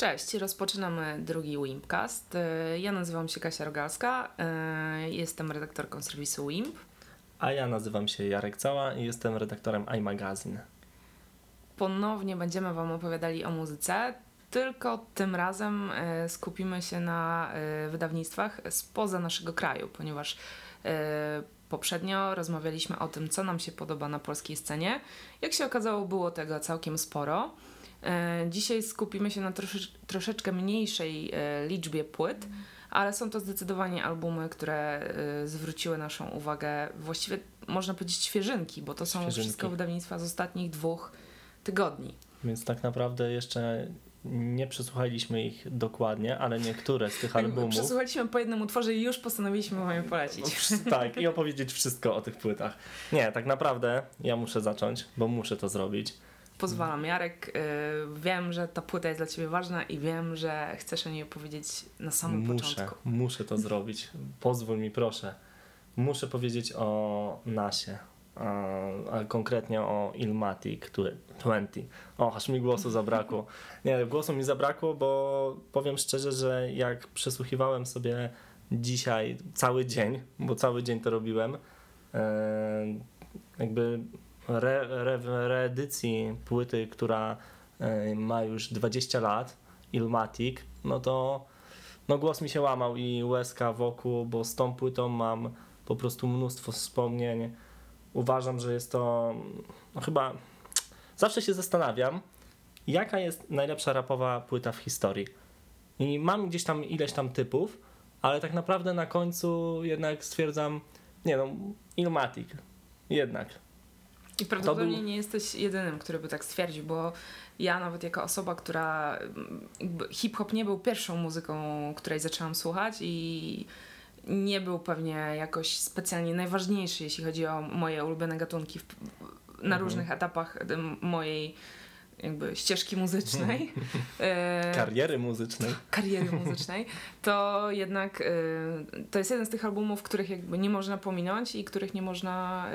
Cześć, rozpoczynamy drugi Wimpcast. Ja nazywam się Kasia Rogalska, jestem redaktorką serwisu Wimp. A ja nazywam się Jarek Cała i jestem redaktorem iMagazine. Ponownie będziemy Wam opowiadali o muzyce, tylko tym razem e, skupimy się na e, wydawnictwach spoza naszego kraju, ponieważ e, poprzednio rozmawialiśmy o tym, co nam się podoba na polskiej scenie. Jak się okazało, było tego całkiem sporo. Dzisiaj skupimy się na trosze, troszeczkę mniejszej liczbie płyt, ale są to zdecydowanie albumy, które zwróciły naszą uwagę, właściwie można powiedzieć świeżynki, bo to są świeżynki. wszystko wydawnictwa z ostatnich dwóch tygodni. Więc tak naprawdę jeszcze nie przesłuchaliśmy ich dokładnie, ale niektóre z tych albumów. Przesłuchaliśmy po jednym utworze i już postanowiliśmy wam je polecić. No, tak, i opowiedzieć wszystko o tych płytach. Nie, tak naprawdę ja muszę zacząć, bo muszę to zrobić. Pozwalam, Jarek. Y, wiem, że ta płyta jest dla ciebie ważna i wiem, że chcesz o niej opowiedzieć na samym muszę, początku. Muszę to zrobić. Pozwól mi, proszę. Muszę powiedzieć o Nasie, a konkretnie o Ilmatic 20. O, aż mi głosu zabrakło. Nie, głosu mi zabrakło, bo powiem szczerze, że jak przesłuchiwałem sobie dzisiaj cały dzień, bo cały dzień to robiłem, e, jakby re, re, reedycji płyty, która e, ma już 20 lat, Ilmatic, no to no głos mi się łamał i łezka wokół, bo z tą płytą mam po prostu mnóstwo wspomnień uważam, że jest to no chyba. Zawsze się zastanawiam, jaka jest najlepsza rapowa płyta w historii. I mam gdzieś tam ileś tam typów, ale tak naprawdę na końcu jednak stwierdzam, nie no, Ilmatic. Jednak. I prawdopodobnie był... nie jesteś jedynym, który by tak stwierdził, bo ja nawet jako osoba, która hip-hop nie był pierwszą muzyką, której zaczęłam słuchać i nie był pewnie jakoś specjalnie najważniejszy, jeśli chodzi o moje ulubione gatunki w, na mhm. różnych etapach mojej jakby ścieżki muzycznej. E, kariery muzycznej. Kariery muzycznej. To jednak e, to jest jeden z tych albumów, których jakby nie można pominąć i których nie można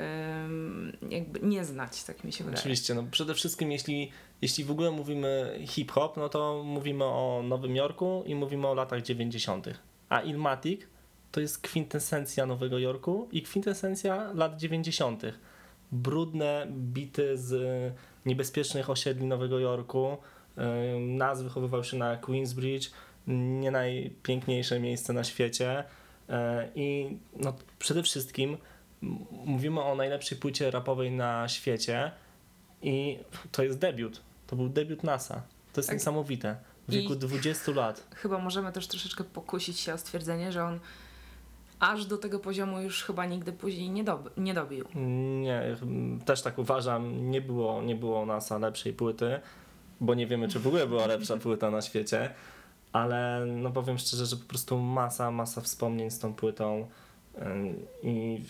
jakby nie znać, tak mi się wydaje. Oczywiście, no przede wszystkim jeśli, jeśli w ogóle mówimy hip-hop, no to mówimy o Nowym Jorku i mówimy o latach 90. A Ilmatic to jest kwintesencja Nowego Jorku i kwintesencja lat 90. Brudne bity z niebezpiecznych osiedli Nowego Jorku. Nas wychowywał się na Queensbridge, nie najpiękniejsze miejsce na świecie. E, I no, przede wszystkim mówimy o najlepszej płycie rapowej na świecie i to jest debiut. To był debiut NASA. To jest tak. niesamowite. W wieku I 20 lat. Chyba możemy też troszeczkę pokusić się o stwierdzenie, że on aż do tego poziomu już chyba nigdy później nie, dob nie dobił. Nie, też tak uważam. Nie było, nie było NASA lepszej płyty, bo nie wiemy, czy w ogóle była lepsza płyta na świecie, ale no powiem szczerze, że po prostu masa, masa wspomnień z tą płytą i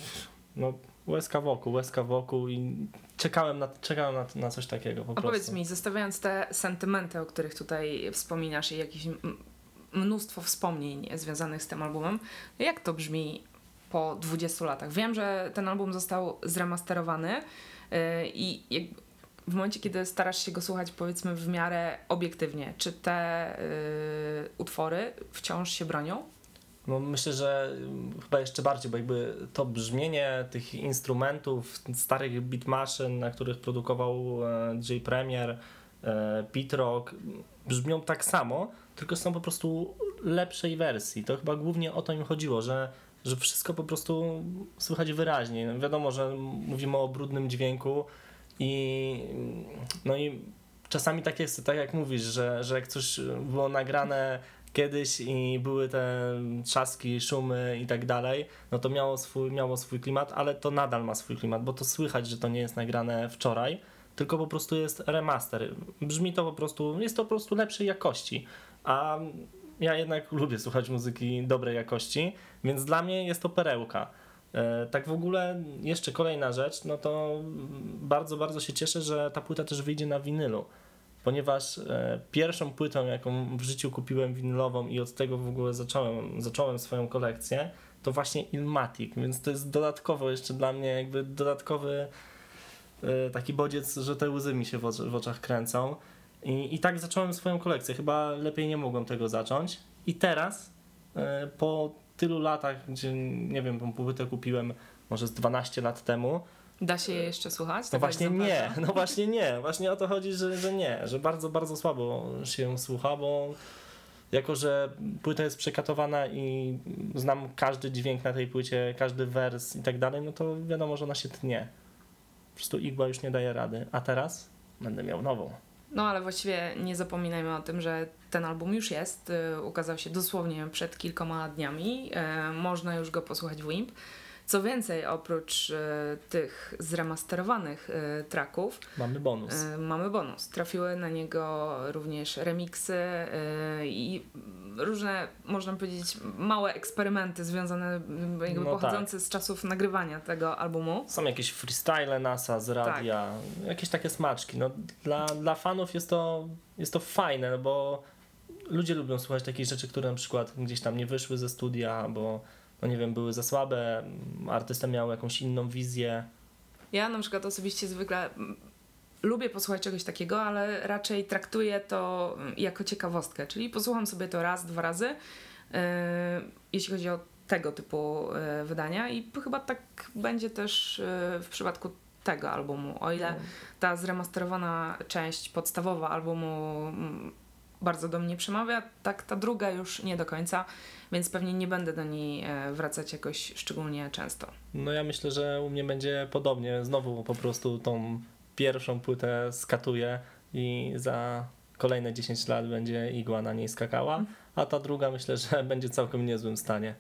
no łezka wokół, łezka wokół i czekałem na, czekałem na, na coś takiego po A prostu. powiedz mi, zostawiając te sentymenty, o których tutaj wspominasz i jakieś mnóstwo wspomnień związanych z tym albumem. Jak to brzmi po 20 latach? Wiem, że ten album został zremasterowany y, i w momencie, kiedy starasz się go słuchać, powiedzmy w miarę obiektywnie, czy te y, utwory wciąż się bronią? No myślę, że chyba jeszcze bardziej, bo jakby to brzmienie tych instrumentów, starych beat machine, na których produkował e, J Premier, e, Pete Rock, brzmią tak samo, tylko są po prostu lepszej wersji. To chyba głównie o to im chodziło, że, że wszystko po prostu słychać wyraźnie. No wiadomo, że mówimy o brudnym dźwięku i no i czasami tak jest, tak jak mówisz, że, że jak coś było nagrane kiedyś i były te trzaski, szumy i tak dalej, no to miało swój, miało swój klimat, ale to nadal ma swój klimat, bo to słychać, że to nie jest nagrane wczoraj, tylko po prostu jest remaster. Brzmi to po prostu, jest to po prostu lepszej jakości a ja jednak lubię słuchać muzyki dobrej jakości, więc dla mnie jest to perełka. E, tak w ogóle jeszcze kolejna rzecz, no to bardzo, bardzo się cieszę, że ta płyta też wyjdzie na winylu, ponieważ e, pierwszą płytą, jaką w życiu kupiłem winylową i od tego w ogóle zacząłem, zacząłem swoją kolekcję, to właśnie Ilmatic, więc to jest dodatkowo jeszcze dla mnie jakby dodatkowy taki bodziec, że te łzy mi się w oczach kręcą. I, I tak zacząłem swoją kolekcję. Chyba lepiej nie mogłem tego zacząć. I teraz, e, po tylu latach, gdzie nie wiem, tą płytę kupiłem może z 12 lat temu, Da się je jeszcze słuchać? no tego właśnie nie, no właśnie nie. Właśnie o to chodzi, że, że nie, że bardzo, bardzo słabo się słucha, bo jako, że płyta jest przekatowana i znam każdy dźwięk na tej płycie, każdy wers i tak dalej, no to wiadomo, że ona się tnie. Po prostu igła już nie daje rady. A teraz będę miał nową. No ale właściwie nie zapominajmy o tym, że ten album już jest. y, Ukazał się dosłownie przed kilkoma dniami. e, Można już go posłuchać w WIMP. Co więcej, oprócz e, tych zremasterowanych e, tracków, Mamy bonus. e, mamy bonus. Trafiły na niego również remixy e, i różne, można powiedzieć, małe eksperymenty związane, jakby No pochodzące z czasów nagrywania tego albumu. Są jakieś freestyle NASA z radia, jakieś takie smaczki. No, dla, dla fanów jest to, jest to fajne, no bo ludzie lubią słuchać takich rzeczy, które na przykład gdzieś tam nie wyszły ze studia, bo no nie wiem, były za słabe, artysta miał jakąś inną wizję. Ja na przykład osobiście zwykle mm, lubię posłuchać czegoś takiego, ale raczej traktuję to mm, jako ciekawostkę, czyli posłucham sobie to raz, dwa razy, yy, jeśli chodzi o tego typu yy, wydania. I chyba tak będzie też yy, w przypadku tego albumu, o ile ta zremasterowana część podstawowa albumu mm, bardzo do mnie przemawia, tak ta druga już nie do końca, więc pewnie nie będę do niej e, wracać jakoś szczególnie często. No ja myślę, że u mnie będzie podobnie. Znowu po prostu tą pierwszą płytę skatuję i za kolejne 10 lat będzie igła na niej skakała, a ta druga myślę, że będzie w całkiem niezłym stanie.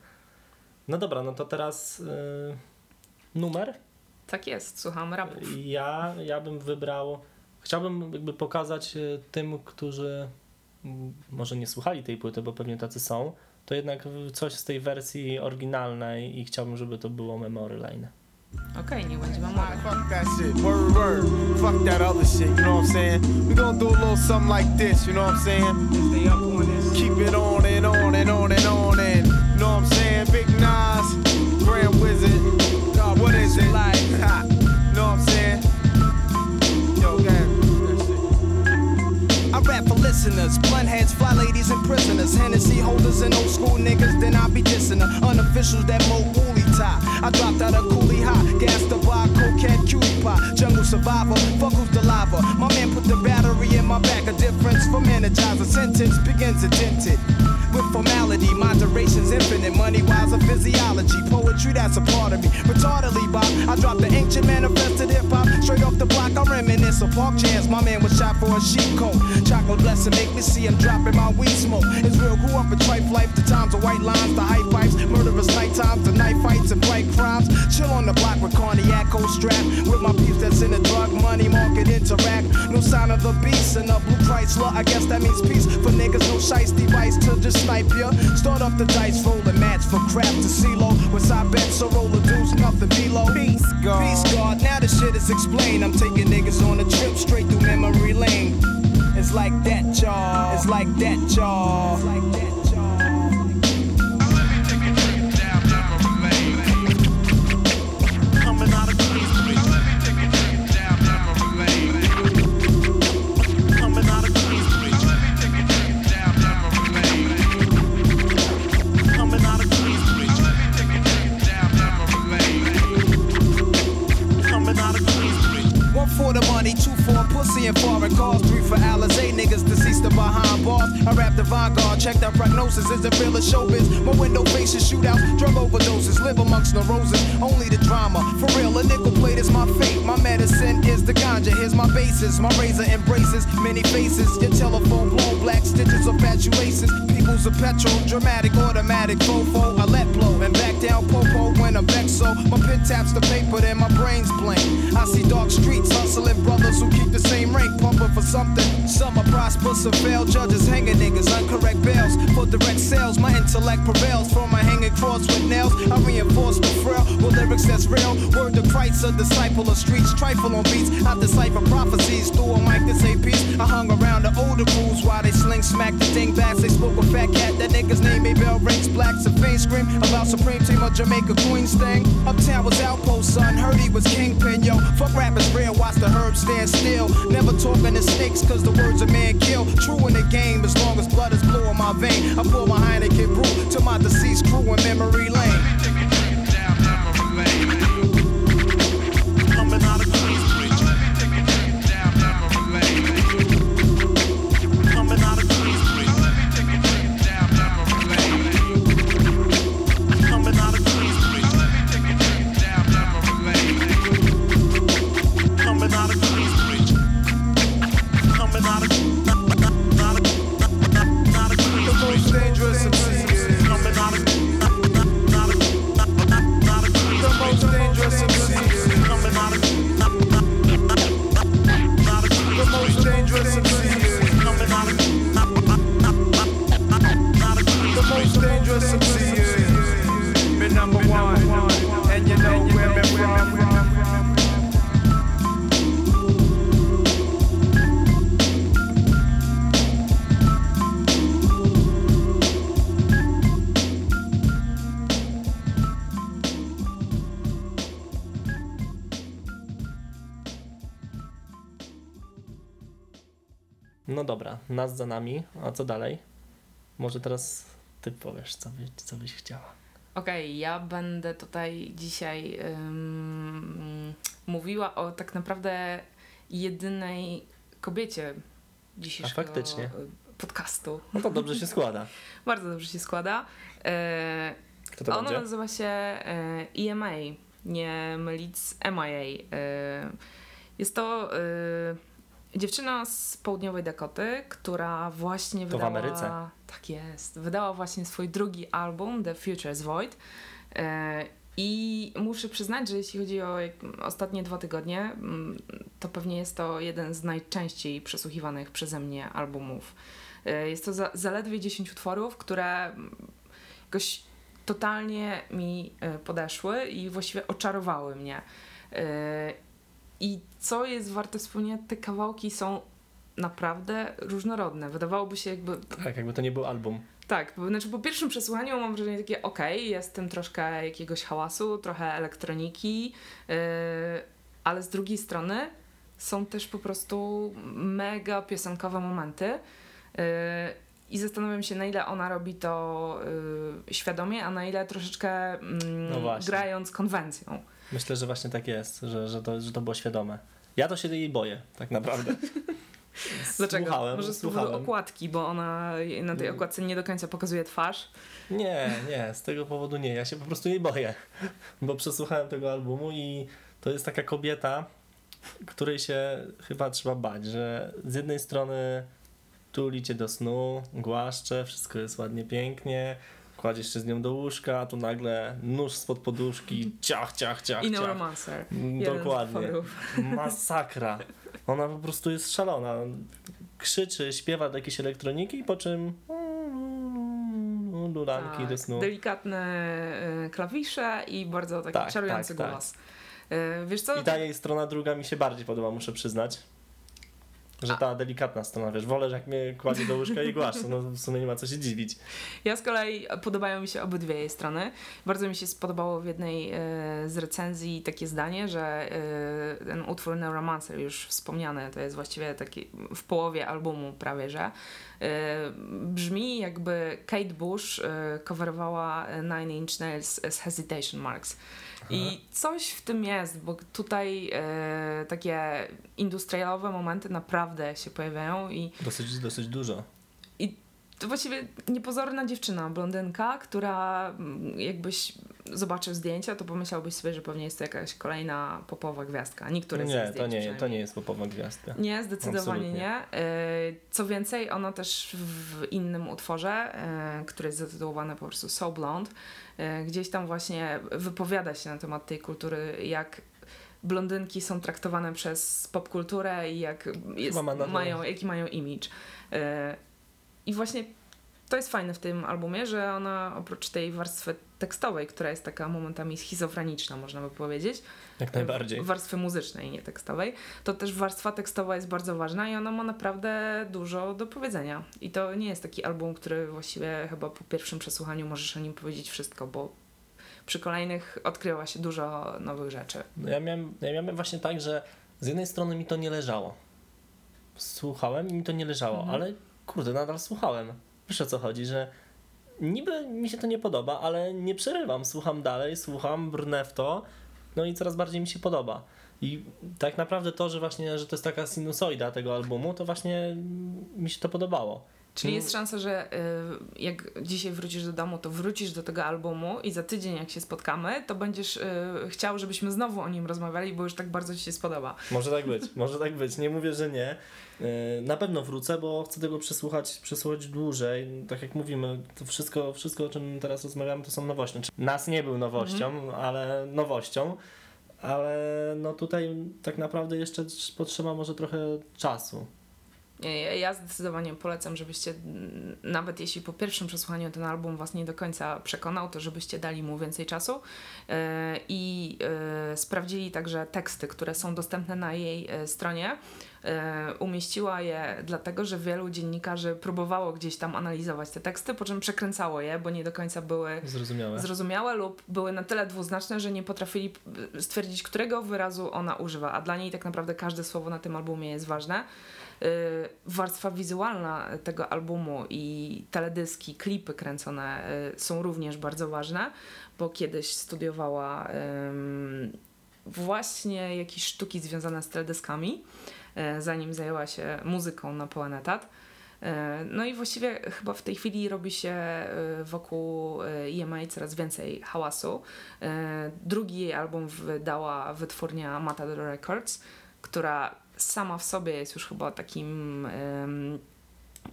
No dobra, no to teraz yy, numer. Tak jest, słucham rapu. Ja, ja bym wybrał, chciałbym jakby pokazać y, tym, którzy może nie słuchali tej płyty, bo pewnie tacy są, to jednak coś z tej wersji oryginalnej i chciałbym, żeby to było Memory Lane. Okej, nie będzie mamowy. Fuck that shit, word, word. Fuck that other shit, you know what I'm saying? We gonna do a little something like this, you know what I'm saying? Stay up on this. Keep it on and on and on and on and, you know what I'm saying? Big Nas, Grand Wizard. Listeners, blunt heads, fly ladies, and prisoners. Hennessy holders and old school niggas, then I be dissing the unofficials that mo woolly tie. I dropped out of coolie high, gas the bar, cocaine, cutie pie, jungle survivor, fuck who's the lava. My man put the battery in my back, a difference from energizer. Sentence begins dented With formality, moderation's infinite. Money wise, a physiology. Poetry, that's a part of me. Retardedly, Bob. I dropped the ancient manifested hip hop. Straight off the block, I reminisce of park chance. My man was shot for a sheep coat. Chocolate blessing make me see him dropping my weed smoke. It's real, grew up in trife life. The times of white lines, the high pipes. Murderous night times, the night fights and bright crimes. Chill on the block with cognac, cold strap. With my peeps that's in the drug money market interact. No sign of the beast and a blue Chrysler. I guess that means peace for niggas. No shice device to just snipe ya. Start up the dice, roll a match for crap to CeeLo. What's I bet so roll the deuce, nothing below. Peace, God. Peace, God. Now the shit is explained. I'm taking niggas on a trip straight through memory lane. It's like that, y'all. It's like that, y'all. It's like that, y'all. Check that prognosis. Is the real as showbiz? My window faces shootouts, drug overdoses, live amongst the roses. Only the drama, for real. A nickel plate is my fate. My medicine is the ganja. Here's my basis. My razor embraces many faces. Your telephone blown black stitches of fatuations. People's a petrol, dramatic, automatic, fofo. I let blow and back down popo So my pen taps the paper, then my brains blank. I see dark streets hustling brothers who keep the same rank, pumping for something. Some are prosperous some fail. Judges hanging niggas, uncorrect bails. For direct sales, my intellect prevails. From my hanging cross with nails, I reinforce the frail. With lyrics that's real. Word to Christ, a disciple of streets. Trifle on beats. I decipher prophecies through a mic to say peace. I hung around the older crews while they sling smack the dingbats. They spoke with fat cat, that nigga's name Maybell ranks blacks. A faint scream about Supreme Team of Jamaica Queen's thing. Uptown was outpost, son. Heard he was kingpin, yo. Fuck rappers real, watch the herbs stand still. Never talking to snakes, cause the words a man kill. True in the game, as long as blood is blue in my vein. I pour my Heineken brew to my deceased crew in memory lane. Nas za nami, a co dalej? Może teraz ty powiesz, co, by, co byś chciała. Okej, ja będę tutaj dzisiaj ym, mówiła o tak naprawdę jedynej kobiecie dzisiejszego A faktycznie. y, podcastu. No to dobrze się składa. Bardzo dobrze się składa. E, Kto to Ona będzie? nazywa się e, EMA, nie mylić z MIA. E, Jest to e, dziewczyna z południowej Dakoty, która właśnie To w wydała... Ameryce. Tak jest. Wydała właśnie swój drugi album, The Future's Void. E, I muszę przyznać, że jeśli chodzi o ostatnie dwa tygodnie, mm, to pewnie jest to jeden z najczęściej przesłuchiwanych przeze mnie albumów. E, Jest to za, zaledwie 10 utworów, które mm, jakoś totalnie mi e, podeszły i właściwie oczarowały mnie. I co jest warte wspomnienia, te kawałki są naprawdę różnorodne. Wydawałoby się jakby Tak, jakby to nie był album. tak, bo, znaczy po pierwszym przesłuchaniu mam wrażenie takie, okej, jest tym troszkę jakiegoś hałasu, trochę elektroniki, yy, ale z drugiej strony są też po prostu mega piosenkowe momenty yy, i zastanawiam się, na ile ona robi to yy, świadomie, a na ile troszeczkę mm, No grając konwencją. Myślę, że właśnie tak jest, że, że, to, że to było świadome. Ja to się jej boję, tak naprawdę. Dlaczego? Słuchałem, Może z powodu słuchałem. okładki, bo ona na tej okładce nie do końca pokazuje twarz. Nie, nie, z tego powodu nie. Ja się po prostu jej boję, bo przesłuchałem tego albumu i to jest taka kobieta, której się chyba trzeba bać, że z jednej strony tuli cię do snu, głaszcze, wszystko jest ładnie, pięknie, kładziesz się z nią do łóżka, a tu nagle nóż spod poduszki, ciach, ciach, ciach, I No ciach. Romancer. Mm, Dokładnie. Masakra. Ona po prostu jest szalona. Krzyczy, śpiewa do jakiejś elektroniki, po czym lulanki Tak, do snu. Delikatne e, klawisze i bardzo taki Tak, czarujący tak, tak. głos. E, Wiesz co? I ta jej strona druga mi się bardziej podoba, muszę przyznać. Że ta delikatna strona, wiesz, wolę, że jak mnie kładzie do łóżka i głaszcze, no w sumie nie ma co się dziwić. Ja z kolei podobają mi się obydwie jej strony. Bardzo mi się spodobało w jednej e, z recenzji takie zdanie, że e, ten utwór Neuromancer, już wspomniany, to jest właściwie taki w połowie albumu prawie, że e, brzmi jakby Kate Bush coverowała Nine Inch Nails z Hesitation Marks. I coś w tym jest, bo tutaj takie industrialowe momenty naprawdę się pojawiają i Dosyć, dosyć dużo. to właściwie niepozorna dziewczyna, blondynka, która mm, jakbyś zobaczył zdjęcia, to pomyślałbyś sobie, że pewnie jest to jakaś kolejna popowa gwiazdka. Niektóre Nie, tych to zdjęć nie, to nie jest popowa gwiazdka. Nie, zdecydowanie Absolutnie. nie. E, Co więcej, ona też w innym utworze, e, który jest zatytułowany po prostu So Blonde, e, gdzieś tam właśnie wypowiada się na temat tej kultury, jak blondynki są traktowane przez popkulturę i jak jest, mają, jaki mają image. E, I właśnie to jest fajne w tym albumie, że ona oprócz tej warstwy tekstowej, która jest taka momentami schizofreniczna, można by powiedzieć, Jak najbardziej. warstwy muzycznej, nie tekstowej, to też warstwa tekstowa jest bardzo ważna i ona ma naprawdę dużo do powiedzenia. I to nie jest taki album, który właściwie chyba po pierwszym przesłuchaniu możesz o nim powiedzieć wszystko, bo przy kolejnych odkryła się dużo nowych rzeczy. No ja, miałem, ja miałem właśnie tak, że z jednej strony mi to nie leżało. Słuchałem i mi to nie leżało, Mhm. ale kurde, nadal słuchałem. Wiesz o co chodzi, że niby mi się to nie podoba, ale nie przerywam. Słucham dalej, słucham, brnę w to, no i coraz bardziej mi się podoba. I tak naprawdę to, że właśnie, że to jest taka sinusoida tego albumu, to właśnie mi się to podobało. Czyli jest szansa, że y, jak dzisiaj wrócisz do domu, to wrócisz do tego albumu i za tydzień jak się spotkamy, to będziesz y, chciał, żebyśmy znowu o nim rozmawiali, bo już tak bardzo ci się spodoba. Może tak być, może tak być. Nie mówię, że nie. Yy, Na pewno wrócę, bo chcę tego przesłuchać, przesłuchać dłużej. Tak jak mówimy, to wszystko, wszystko o czym teraz rozmawiamy, to są nowości. Znaczy, nas nie był nowością, ale nowością. Ale no tutaj tak naprawdę jeszcze potrzeba może trochę czasu. Ja zdecydowanie polecam, żebyście, nawet jeśli po pierwszym przesłuchaniu ten album Was nie do końca przekonał, to żebyście dali mu więcej czasu e, i e, sprawdzili także teksty, które są dostępne na jej e, stronie. E, umieściła je dlatego, że wielu dziennikarzy próbowało gdzieś tam analizować te teksty, po czym przekręcało je, bo nie do końca były Zrozumiałe. zrozumiałe lub były na tyle dwuznaczne, że nie potrafili p- stwierdzić, którego wyrazu ona używa, a dla niej tak naprawdę każde słowo na tym albumie jest ważne. Yy, Warstwa wizualna tego albumu i teledyski, klipy kręcone są również bardzo ważne, bo kiedyś studiowała właśnie jakieś sztuki związane z teledyskami, yy, zanim zajęła się muzyką na pełen etat. E, No i właściwie chyba w tej chwili robi się e, wokół e, EMA coraz więcej hałasu. E, Drugi jej album wydała wytwórnia Matador Records, która sama w sobie jest już chyba takim em,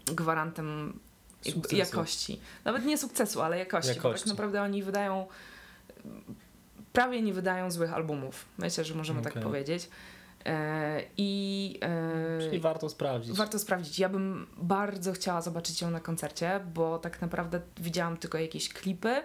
gwarantem Sukcesu. jakości. Nawet nie sukcesu, ale jakości, bo tak Jakości. naprawdę oni wydają prawie nie wydają złych albumów. Myślę, że możemy tak Okej. powiedzieć. E, I e, Czyli warto sprawdzić. Warto sprawdzić. Ja bym bardzo chciała zobaczyć ją na koncercie, bo tak naprawdę widziałam tylko jakieś klipy y,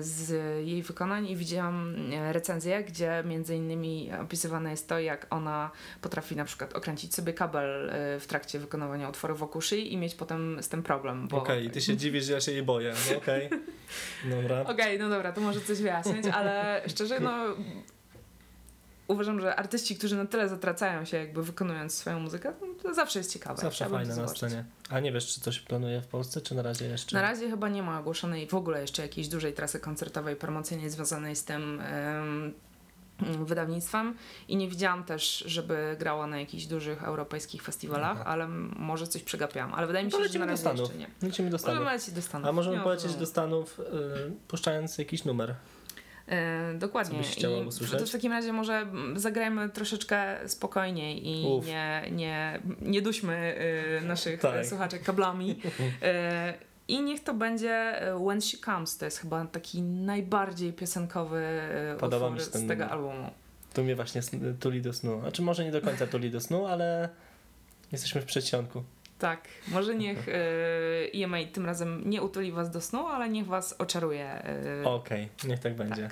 z jej wykonań i widziałam e, recenzję, gdzie między innymi opisywane jest to, jak ona potrafi na przykład okręcić sobie kabel w trakcie wykonywania utworu wokół szyi i mieć potem z tym problem. Bo... Okej, ty się dziwisz, że ja się jej boję. No okej. Dobra. Okej, no dobra, to może coś wyjaśnić, ale szczerze, no uważam, że artyści, którzy na tyle zatracają się jakby wykonując swoją muzykę, no, to zawsze jest ciekawe. Zawsze fajne na scenie. A nie wiesz, czy coś planuje w Polsce, czy na razie jeszcze? Na razie chyba nie ma ogłoszonej w ogóle jeszcze jakiejś dużej trasy koncertowej, promocyjnej związanej z tym em, wydawnictwem i nie widziałam też, żeby grała na jakichś dużych europejskich festiwalach, Aha. ale może coś przegapiłam, ale wydaje mi się, że na lecimy do razie Stanów. jeszcze nie. Lecimy do Stanów. Możemy lecieć do Stanów. A możemy Nie polecieć do. Stanów, y, puszczając jakiś numer. E, dokładnie. Co to w takim razie może zagrajmy troszeczkę spokojniej i Uf. nie, nie, nie duśmy y, naszych Tak. słuchaczek kablami. E, I niech to będzie e, When She Comes. To jest chyba taki najbardziej piosenkowy Podoba utwór ten z tego albumu. Tu mnie właśnie tuli do snu. Znaczy może nie do końca tuli do snu, ale jesteśmy w przedsionku. Tak, może niech e, EMA tym razem nie utuli was do snu, ale niech was oczaruje. e, Okej, niech tak będzie. We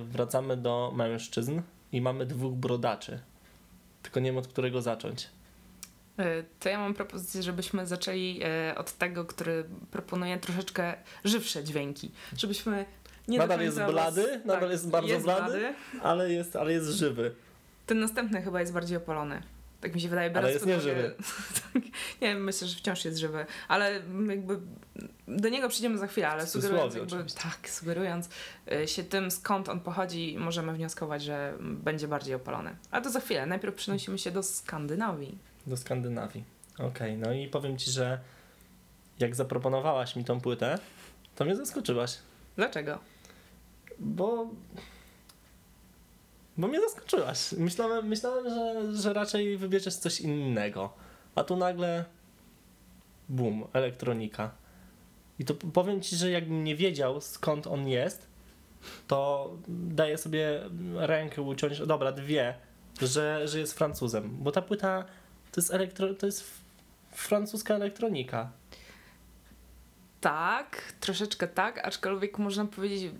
wracamy do mężczyzn i mamy dwóch brodaczy. Tylko nie wiem od którego zacząć. Y, To ja mam propozycję, żebyśmy zaczęli y, od tego, który proponuje troszeczkę żywsze dźwięki. Żebyśmy nie Nadal jest blady, was- nadal jest bardzo blady. blady. Ale jest, ale jest żywy. Ten następny chyba jest bardziej opalony. Tak mi się wydaje. biorąc jest nieżywy. tak, nie wiem, myślę, że wciąż jest żywy, ale jakby do niego przyjdziemy za chwilę, ale sugerując, jakby, tak, sugerując y, się tym, skąd on pochodzi, możemy wnioskować, że będzie bardziej opalony. Ale to za chwilę. Najpierw przenosimy się do Skandynawii. Do Skandynawii. Okej, no i powiem ci, że jak zaproponowałaś mi tą płytę, to mnie zaskoczyłaś. Dlaczego? Bo. Bo mnie zaskoczyłaś. Myślałem, myślałem że, że raczej wybierzesz coś innego. A tu nagle. Bum, elektronika. I to powiem ci, że jakbym nie wiedział skąd on jest, to daję sobie rękę uciąć, dobra, dwie, że, że jest Francuzem. Bo ta płyta to jest, elektro, to jest francuska elektronika. Tak, troszeczkę tak, aczkolwiek można powiedzieć,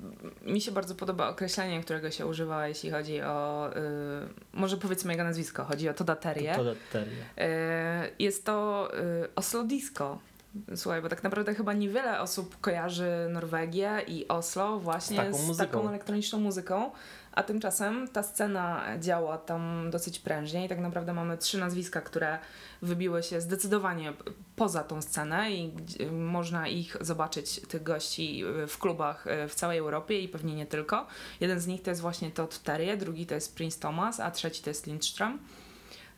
mi się bardzo podoba określenie, którego się używa, jeśli chodzi o, y, może powiedzmy jego nazwisko, chodzi o Toda Terrier. To teoria. Y, Jest to y, Oslo Disco. Słuchaj, bo tak naprawdę chyba niewiele osób kojarzy Norwegię i Oslo właśnie Z taką z taką elektroniczną muzyką, a tymczasem ta scena działa tam dosyć prężnie i tak naprawdę mamy trzy nazwiska, które wybiły się zdecydowanie poza tą scenę i można ich zobaczyć, tych gości y, w klubach y, w całej Europie i pewnie nie tylko. Jeden z nich to jest właśnie Todd Terje, drugi to jest Prince Thomas, a trzeci to jest Lindström.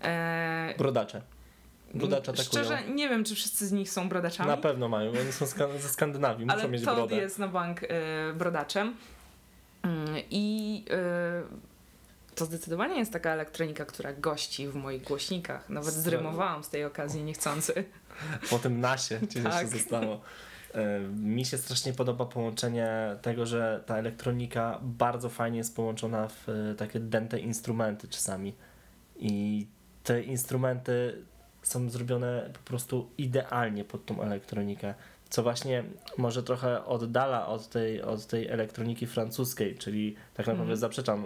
E, Brodacze. Brodacze atakują. Szczerze, nie wiem, czy wszyscy z nich są brodaczami. Na pewno mają, oni są ze Skandynawii, muszą ale mieć brodę. jest na bank y, brodaczem. I y, to zdecydowanie jest taka elektronika, która gości w moich głośnikach. Nawet zrymowałam z tej okazji niechcący. Po tym nasie ci Tak. jeszcze zostało. E, Mi się strasznie podoba połączenie tego, że ta elektronika bardzo fajnie jest połączona w e, takie dęte instrumenty czasami. I te instrumenty są zrobione po prostu idealnie pod tą elektronikę. Co właśnie może trochę oddala od tej, od tej elektroniki francuskiej, czyli tak naprawdę Mhm. zaprzeczam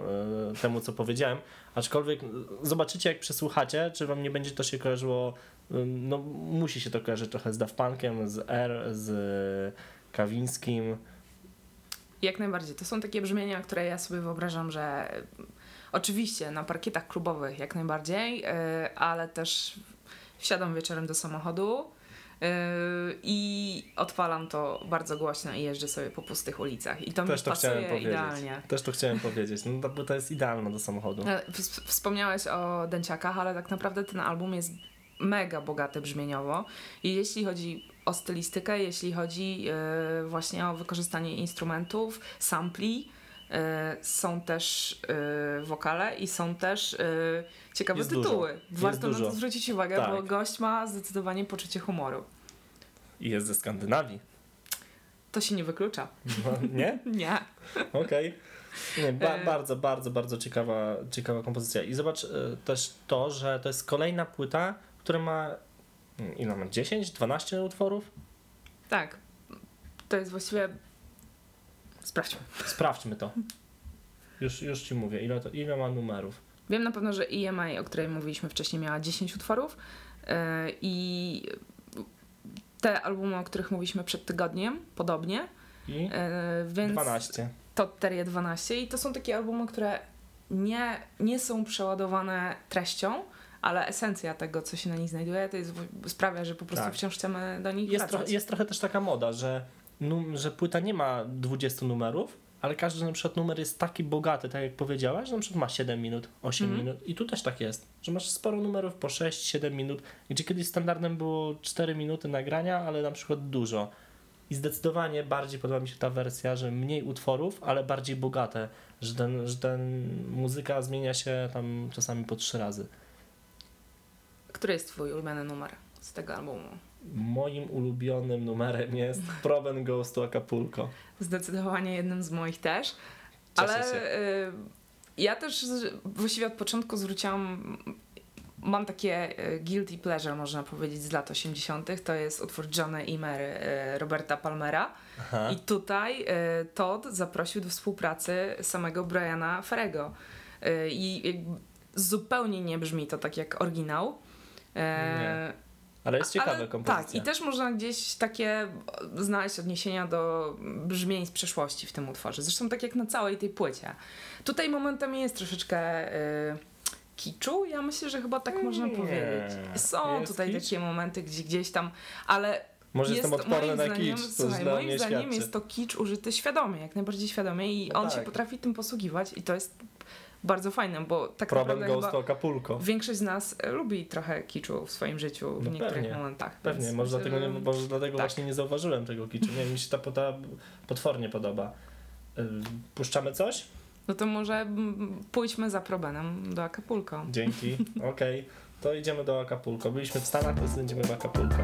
e, temu, co powiedziałem. Aczkolwiek e, zobaczycie, jak przesłuchacie, czy wam nie będzie to się kojarzyło Ym, No, musi się to kojarzyć trochę z Daft Punkiem, z R, z Kawińskim. Jak najbardziej. To są takie brzmienia, które ja sobie wyobrażam, że y, oczywiście na parkietach klubowych jak najbardziej, y, ale też wsiadam wieczorem do samochodu y, i odpalam to bardzo głośno i jeżdżę sobie po pustych ulicach. I to Też mi to pasuje idealnie. Też to chciałem powiedzieć. No, ta płyta jest idealna do samochodu. E, ws- Wspomniałeś o dęciakach, ale tak naprawdę ten album jest mega bogaty brzmieniowo. I jeśli chodzi o stylistykę, jeśli chodzi e, właśnie o wykorzystanie instrumentów, sampli, są też e, wokale i są też e, ciekawe Jest tytuły. dużo. Warto na to zwrócić uwagę, Tak. bo gość ma zdecydowanie poczucie humoru. I jest ze Skandynawii. To się nie wyklucza. No, nie? Nie. Okej. Nie, ba- bardzo, bardzo, bardzo ciekawa, ciekawa kompozycja. I zobacz też to, że to jest kolejna płyta, która ma mm, ile ma? 10, 12 utworów? Tak. To jest właściwie... Sprawdźmy. Sprawdźmy to. Już, już ci mówię, ile, to, ile ma numerów. Wiem na pewno, że EMI, o której mówiliśmy wcześniej, miała 10 utworów yy, i te albumy, o których mówiliśmy przed tygodniem, podobnie, I yy, więc 12. to Terie 12 i to są takie albumy, które nie, nie są przeładowane treścią, ale esencja tego, co się na nich znajduje, to jest, sprawia, że po prostu Tak. wciąż chcemy do nich Jest, jest trochę też taka moda, że, że płyta nie ma 20 numerów, ale każdy na przykład numer jest taki bogaty, tak jak powiedziałaś, że na przykład ma 7 minut, 8 Mhm. minut i tu też tak jest, że masz sporo numerów po 6-7 minut, gdzie kiedyś standardem było 4 minuty nagrania, ale na przykład dużo. I zdecydowanie bardziej podoba mi się ta wersja, że mniej utworów, ale bardziej bogate, że ten, że ten muzyka zmienia się tam czasami po trzy razy. Który jest twój ulubiony numer z tego albumu? Moim ulubionym numerem jest Proben Goes to Acapulco. Zdecydowanie jednym z moich też. Cieszę ale y, ja też właściwie od początku zwróciłam mam takie e, guilty pleasure, można powiedzieć, z lat 80. To jest utwór Johnny Imer e, Roberta Palmera. Aha. I tutaj e, Todd zaprosił do współpracy samego Briana Ferrego. E, I zupełnie nie brzmi to tak jak oryginał. E, Ale jest ciekawa ale kompozycja. Tak, i też można gdzieś takie znaleźć odniesienia do brzmień z przeszłości w tym utworze. Zresztą tak jak na całej tej płycie. Tutaj momentami jest troszeczkę y, kiczu, ja myślę, że chyba tak można Nie. powiedzieć. Są tutaj kicz? takie momenty, gdzie gdzieś tam, ale Może jest, jestem odporny moim na zdaniem, kicz, Słuchaj, moim zdaniem świadczy. jest to kicz użyty świadomie, jak najbardziej świadomie i No on się tak. potrafi tym posługiwać i to jest bardzo fajne, bo tak Problem naprawdę Ghost Acapulco. większość z nas e, lubi trochę kiczu w swoim życiu w No niektórych pewnie, momentach. Pewnie, może myślę, dlatego, nie, że- może dlatego tak. właśnie nie zauważyłem tego kiczu. Nie, mi się ta płyta potwornie podoba. Y, Puszczamy coś? No to może pójdźmy za probenem do Acapulco. Dzięki. Okej. To idziemy do Acapulco. Byliśmy w Stanach, teraz będziemy w Acapulco.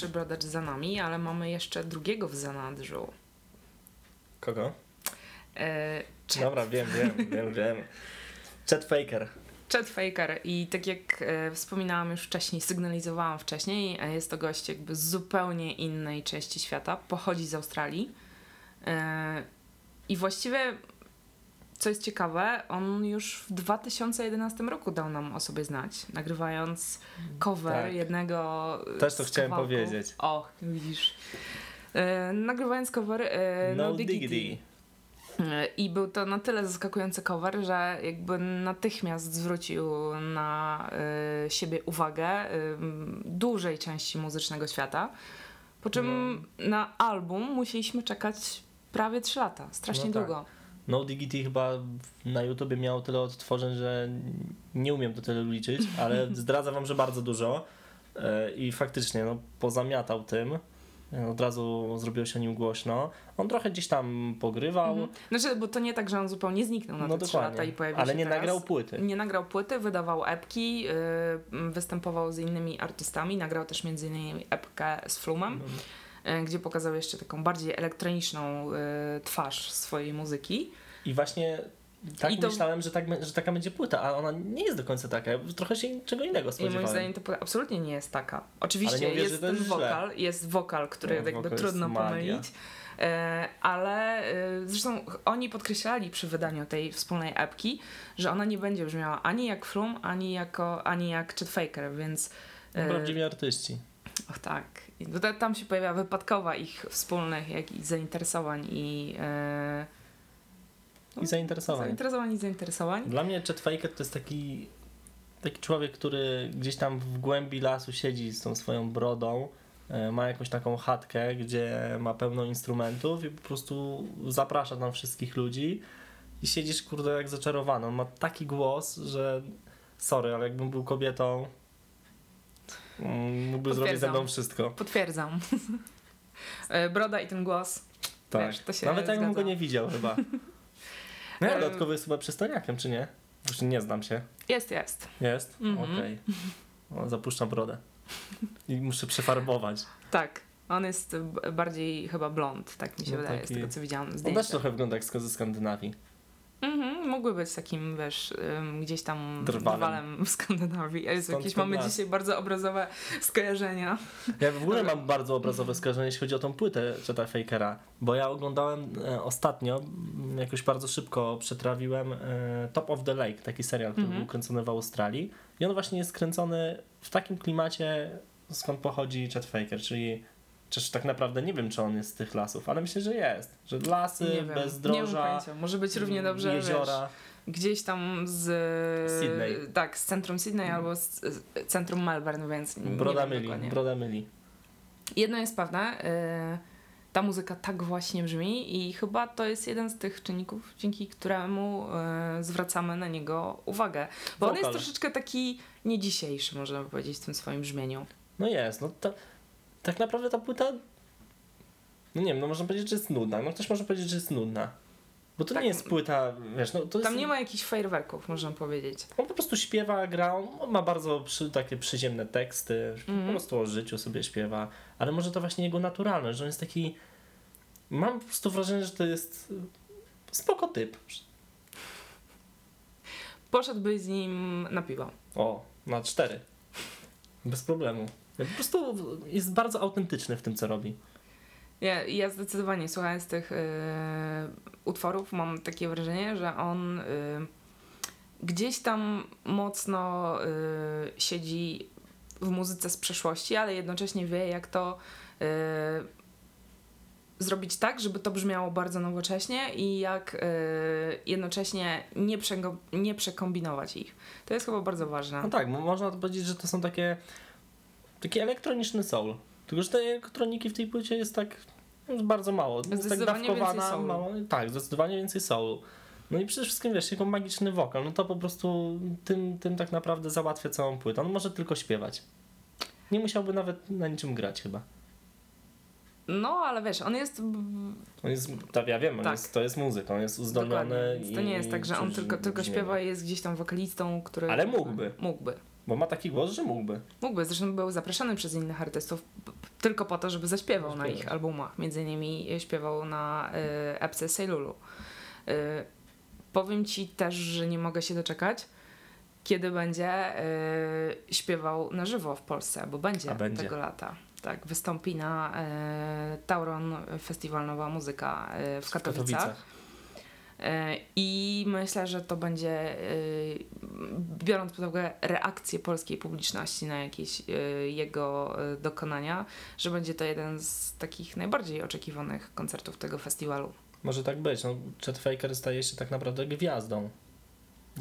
Pierwszy brodacz za nami, ale mamy jeszcze drugiego w zanadrzu. Kogo? E, Chet, Dobra, wiem, wiem, wiem, wiem. Chet Faker. Chet Faker i tak jak e, wspominałam już wcześniej, sygnalizowałam wcześniej, e, jest to gość jakby z zupełnie innej części świata, pochodzi z Australii e, i właściwie co jest ciekawe, on już w 2011 roku dał nam o sobie znać, nagrywając cover Tak. jednego e, Też to z chciałem kawałków. powiedzieć. O, widzisz. E, nagrywając cover e, No, No, Diggity. diggity. I był to na tyle zaskakujący cover, że jakby natychmiast zwrócił na y, siebie uwagę y, dużej części muzycznego świata. Po czym No. na album musieliśmy czekać prawie 3 lata. Strasznie No tak. długo. No Diggity chyba na YouTubie miało tyle odtworzeń, że nie umiem do tyle liczyć, ale zdradzę wam, że bardzo dużo. E, I faktycznie, no, pozamiatał tym. E, Od razu zrobiło się o nim głośno. On trochę gdzieś tam pogrywał, Mhm. Znaczy, bo to nie tak, że on zupełnie zniknął na no te 3 dokładnie, lata i pojawił ale się nie teraz. nagrał płyty. Nie nagrał płyty, wydawał epki, y, występował z innymi artystami, nagrał też między innymi epkę z Flumem. Mhm. e, gdzie pokazał jeszcze taką bardziej elektroniczną e, twarz swojej muzyki. I właśnie tak I to- myślałem, że, tak, że taka będzie płyta, a ona nie jest do końca taka. Trochę się czego innego I moim spodziewałem. zdaniem to płyta absolutnie nie jest taka. Oczywiście mówię, jest ten jest źle. wokal, jest wokal, który No, jakby wokal trudno pomylić. E, ale e, zresztą oni podkreślali przy wydaniu tej wspólnej epki, że ona nie będzie brzmiała ani jak Flum, ani, jako, ani jak Chet Faker, więc No, e, Prawdziwi artyści. Och tak. I Tam się pojawia wypadkowa ich wspólnych jakichś zainteresowań i e, I zainteresowań. zainteresowań i zainteresowań. Dla mnie Chet Faker to jest taki, taki człowiek, który gdzieś tam w głębi lasu siedzi z tą swoją brodą, e, ma jakąś taką chatkę, gdzie ma pełno instrumentów i po prostu zaprasza tam wszystkich ludzi i siedzisz kurde jak zaczarowany. On ma taki głos, że sorry, ale jakbym był kobietą mm, mógłby zrobić ze mną wszystko. Potwierdzam. E, Broda i ten głos. Tak. Wiesz, to się Nawet jakbym go nie widział chyba. No, E, dodatkowo jest chyba przystojniakiem, czy nie? Już nie znam się. Jest, jest. Jest? Mhm. Okej. O, Zapuszczam brodę. I muszę przefarbować. Tak. On jest bardziej chyba blond, tak mi się No wydaje, z taki- tego co widziałam On też trochę wygląda jak z ze Skandynawii. Mhm, mógłby być takim, wiesz, gdzieś tam Drwalem. drwalem w Skandynawii. Jezu, Stąd jakieś mamy las. dzisiaj bardzo obrazowe skojarzenia. Ja w ogóle mam bardzo obrazowe skojarzenie, jeśli chodzi o tą płytę Cheta Fakera, bo ja oglądałem e, ostatnio, m, jakoś bardzo szybko przetrawiłem e, Top of the Lake, taki serial, który Mhm. był kręcony w Australii i on właśnie jest kręcony w takim klimacie, skąd pochodzi Chet Faker, czyli Przecież tak naprawdę nie wiem, czy on jest z tych lasów, ale myślę, że jest. Że lasy, nie wiem, bezdroża. Może być równie dobrze, jeziora. Wiesz, gdzieś tam z... Sydney. Tak, z centrum Sydney albo z, z centrum Melbourne, więc nie Broda myli, dokładnie. broda myli. Jedno jest pewne, y, ta muzyka tak właśnie brzmi i chyba to jest jeden z tych czynników, dzięki któremu y, zwracamy na niego uwagę. Bo on jest Wokal. troszeczkę taki nie dzisiejszy, można by powiedzieć, w tym swoim brzmieniu. No jest, no to, tak naprawdę ta płyta, no nie wiem, no można powiedzieć, że jest nudna, no ktoś może powiedzieć, że jest nudna. Bo to Tak. nie jest płyta, wiesz, no to jest, Tam nie ma jakichś fajerwerków, można powiedzieć. on po prostu śpiewa, gra, on ma bardzo przy, takie przyziemne teksty, Mhm. po prostu o życiu sobie śpiewa, ale może to właśnie jego naturalność, że on jest taki, mam po prostu wrażenie, że to jest spoko typ. Poszedłbyś z nim na piwo. O, na cztery. Bez problemu. Po prostu jest bardzo autentyczny w tym, co robi. Ja, ja zdecydowanie słuchając tych y, utworów mam takie wrażenie, że on y, gdzieś tam mocno y, siedzi w muzyce z przeszłości, ale jednocześnie wie jak to y, zrobić tak, żeby to brzmiało bardzo nowocześnie i jak y, jednocześnie nie, nie przekombinować ich. To jest chyba bardzo ważne. No tak, mo- można powiedzieć, że to są takie taki elektroniczny soul. Tylko, że tej elektroniki w tej płycie jest tak no, bardzo mało. Jest tak dawkowana, mało, tak, zdecydowanie więcej soulu. No i przede wszystkim, wiesz, jego magiczny wokal, no to po prostu tym, tym tak naprawdę załatwia całą płytę. On może tylko śpiewać. Nie musiałby nawet na niczym grać chyba. No, ale wiesz, on jest On jest, tak, ja wiem, Tak. jest, to jest muzyka, on jest uzdolniony. Dokładnie. To nie jest tak, że on tylko, tylko śpiewa i jest gdzieś tam wokalistą, który... Ale mógłby. Mógłby. Bo ma taki głos, że mógłby. Mógłby, zresztą był zapraszany przez innych artystów tylko po to, żeby zaśpiewał na ich albumach. Między innymi śpiewał na y, epce Seilulu. Y, powiem ci też, że nie mogę się doczekać, kiedy będzie y, śpiewał na żywo w Polsce, bo będzie, będzie. tego lata. Tak, wystąpi na y, Tauron Festiwal Nowa Muzyka y, w Katowicach. E, I myślę, że to będzie, e, biorąc pod uwagę reakcję polskiej publiczności na jakieś e, jego e, dokonania, że będzie to jeden z takich najbardziej oczekiwanych koncertów tego festiwalu. Może tak być. No, Chet Faker staje się tak naprawdę gwiazdą.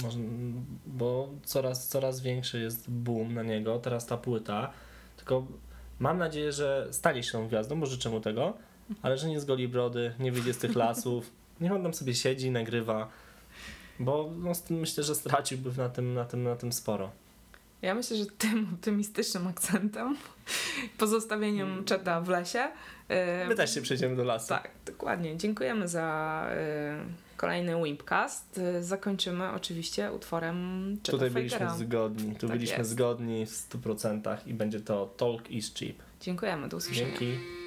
Może, bo coraz, coraz większy jest boom na niego, teraz ta płyta. Tylko mam nadzieję, że stanie się tą gwiazdą, bo życzę mu tego, ale że nie zgoli brody, nie wyjdzie z tych lasów. Niech on tam sobie siedzi, nagrywa. Bo no, myślę, że straciłby na tym, na tym, na tym sporo. Ja myślę, że tym optymistycznym akcentem, pozostawieniem Czeta w lesie. e, My też się przejdziemy do lasu. Tak, dokładnie. Dziękujemy za e, kolejny Wimpcast. E, Zakończymy oczywiście utworem Cheta Tutaj byliśmy Fakera. zgodni. Tu Tak byliśmy jest. zgodni w 100% i będzie to Talk is Cheap. Dziękujemy, do usłyszenia. Dzięki.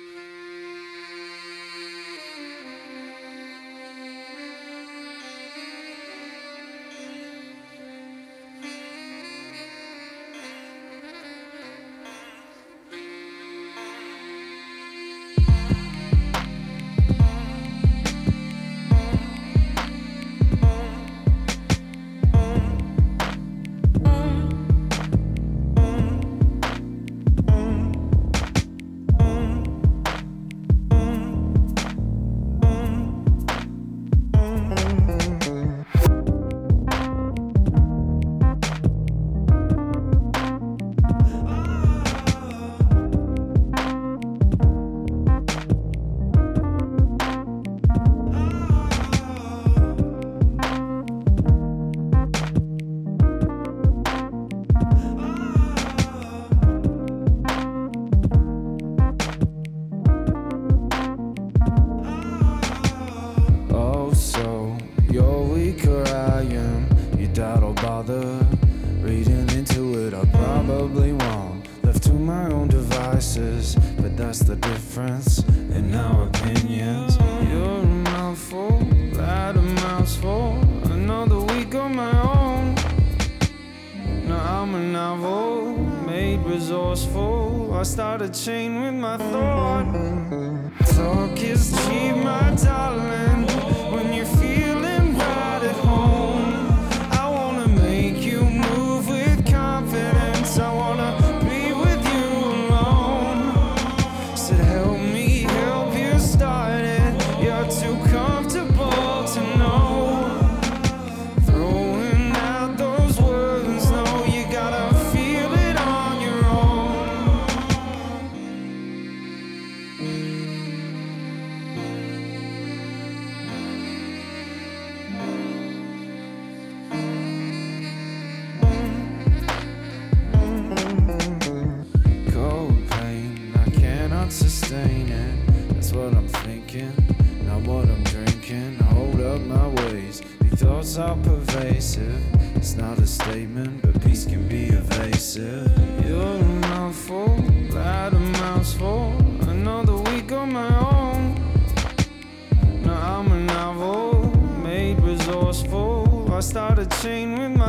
Devices, but that's the difference in our opinions. You're a mouthful, that a mouthful. Another week on my own. Now I'm a novel, made resourceful. I start a chain with my thought. Talk is cheap, my darling. My ways, these thoughts are pervasive. It's not a statement, but peace can be evasive. You're a mouthful, that a mouthful. Another week on my own. Now I'm a novel, made resourceful. I start a chain with my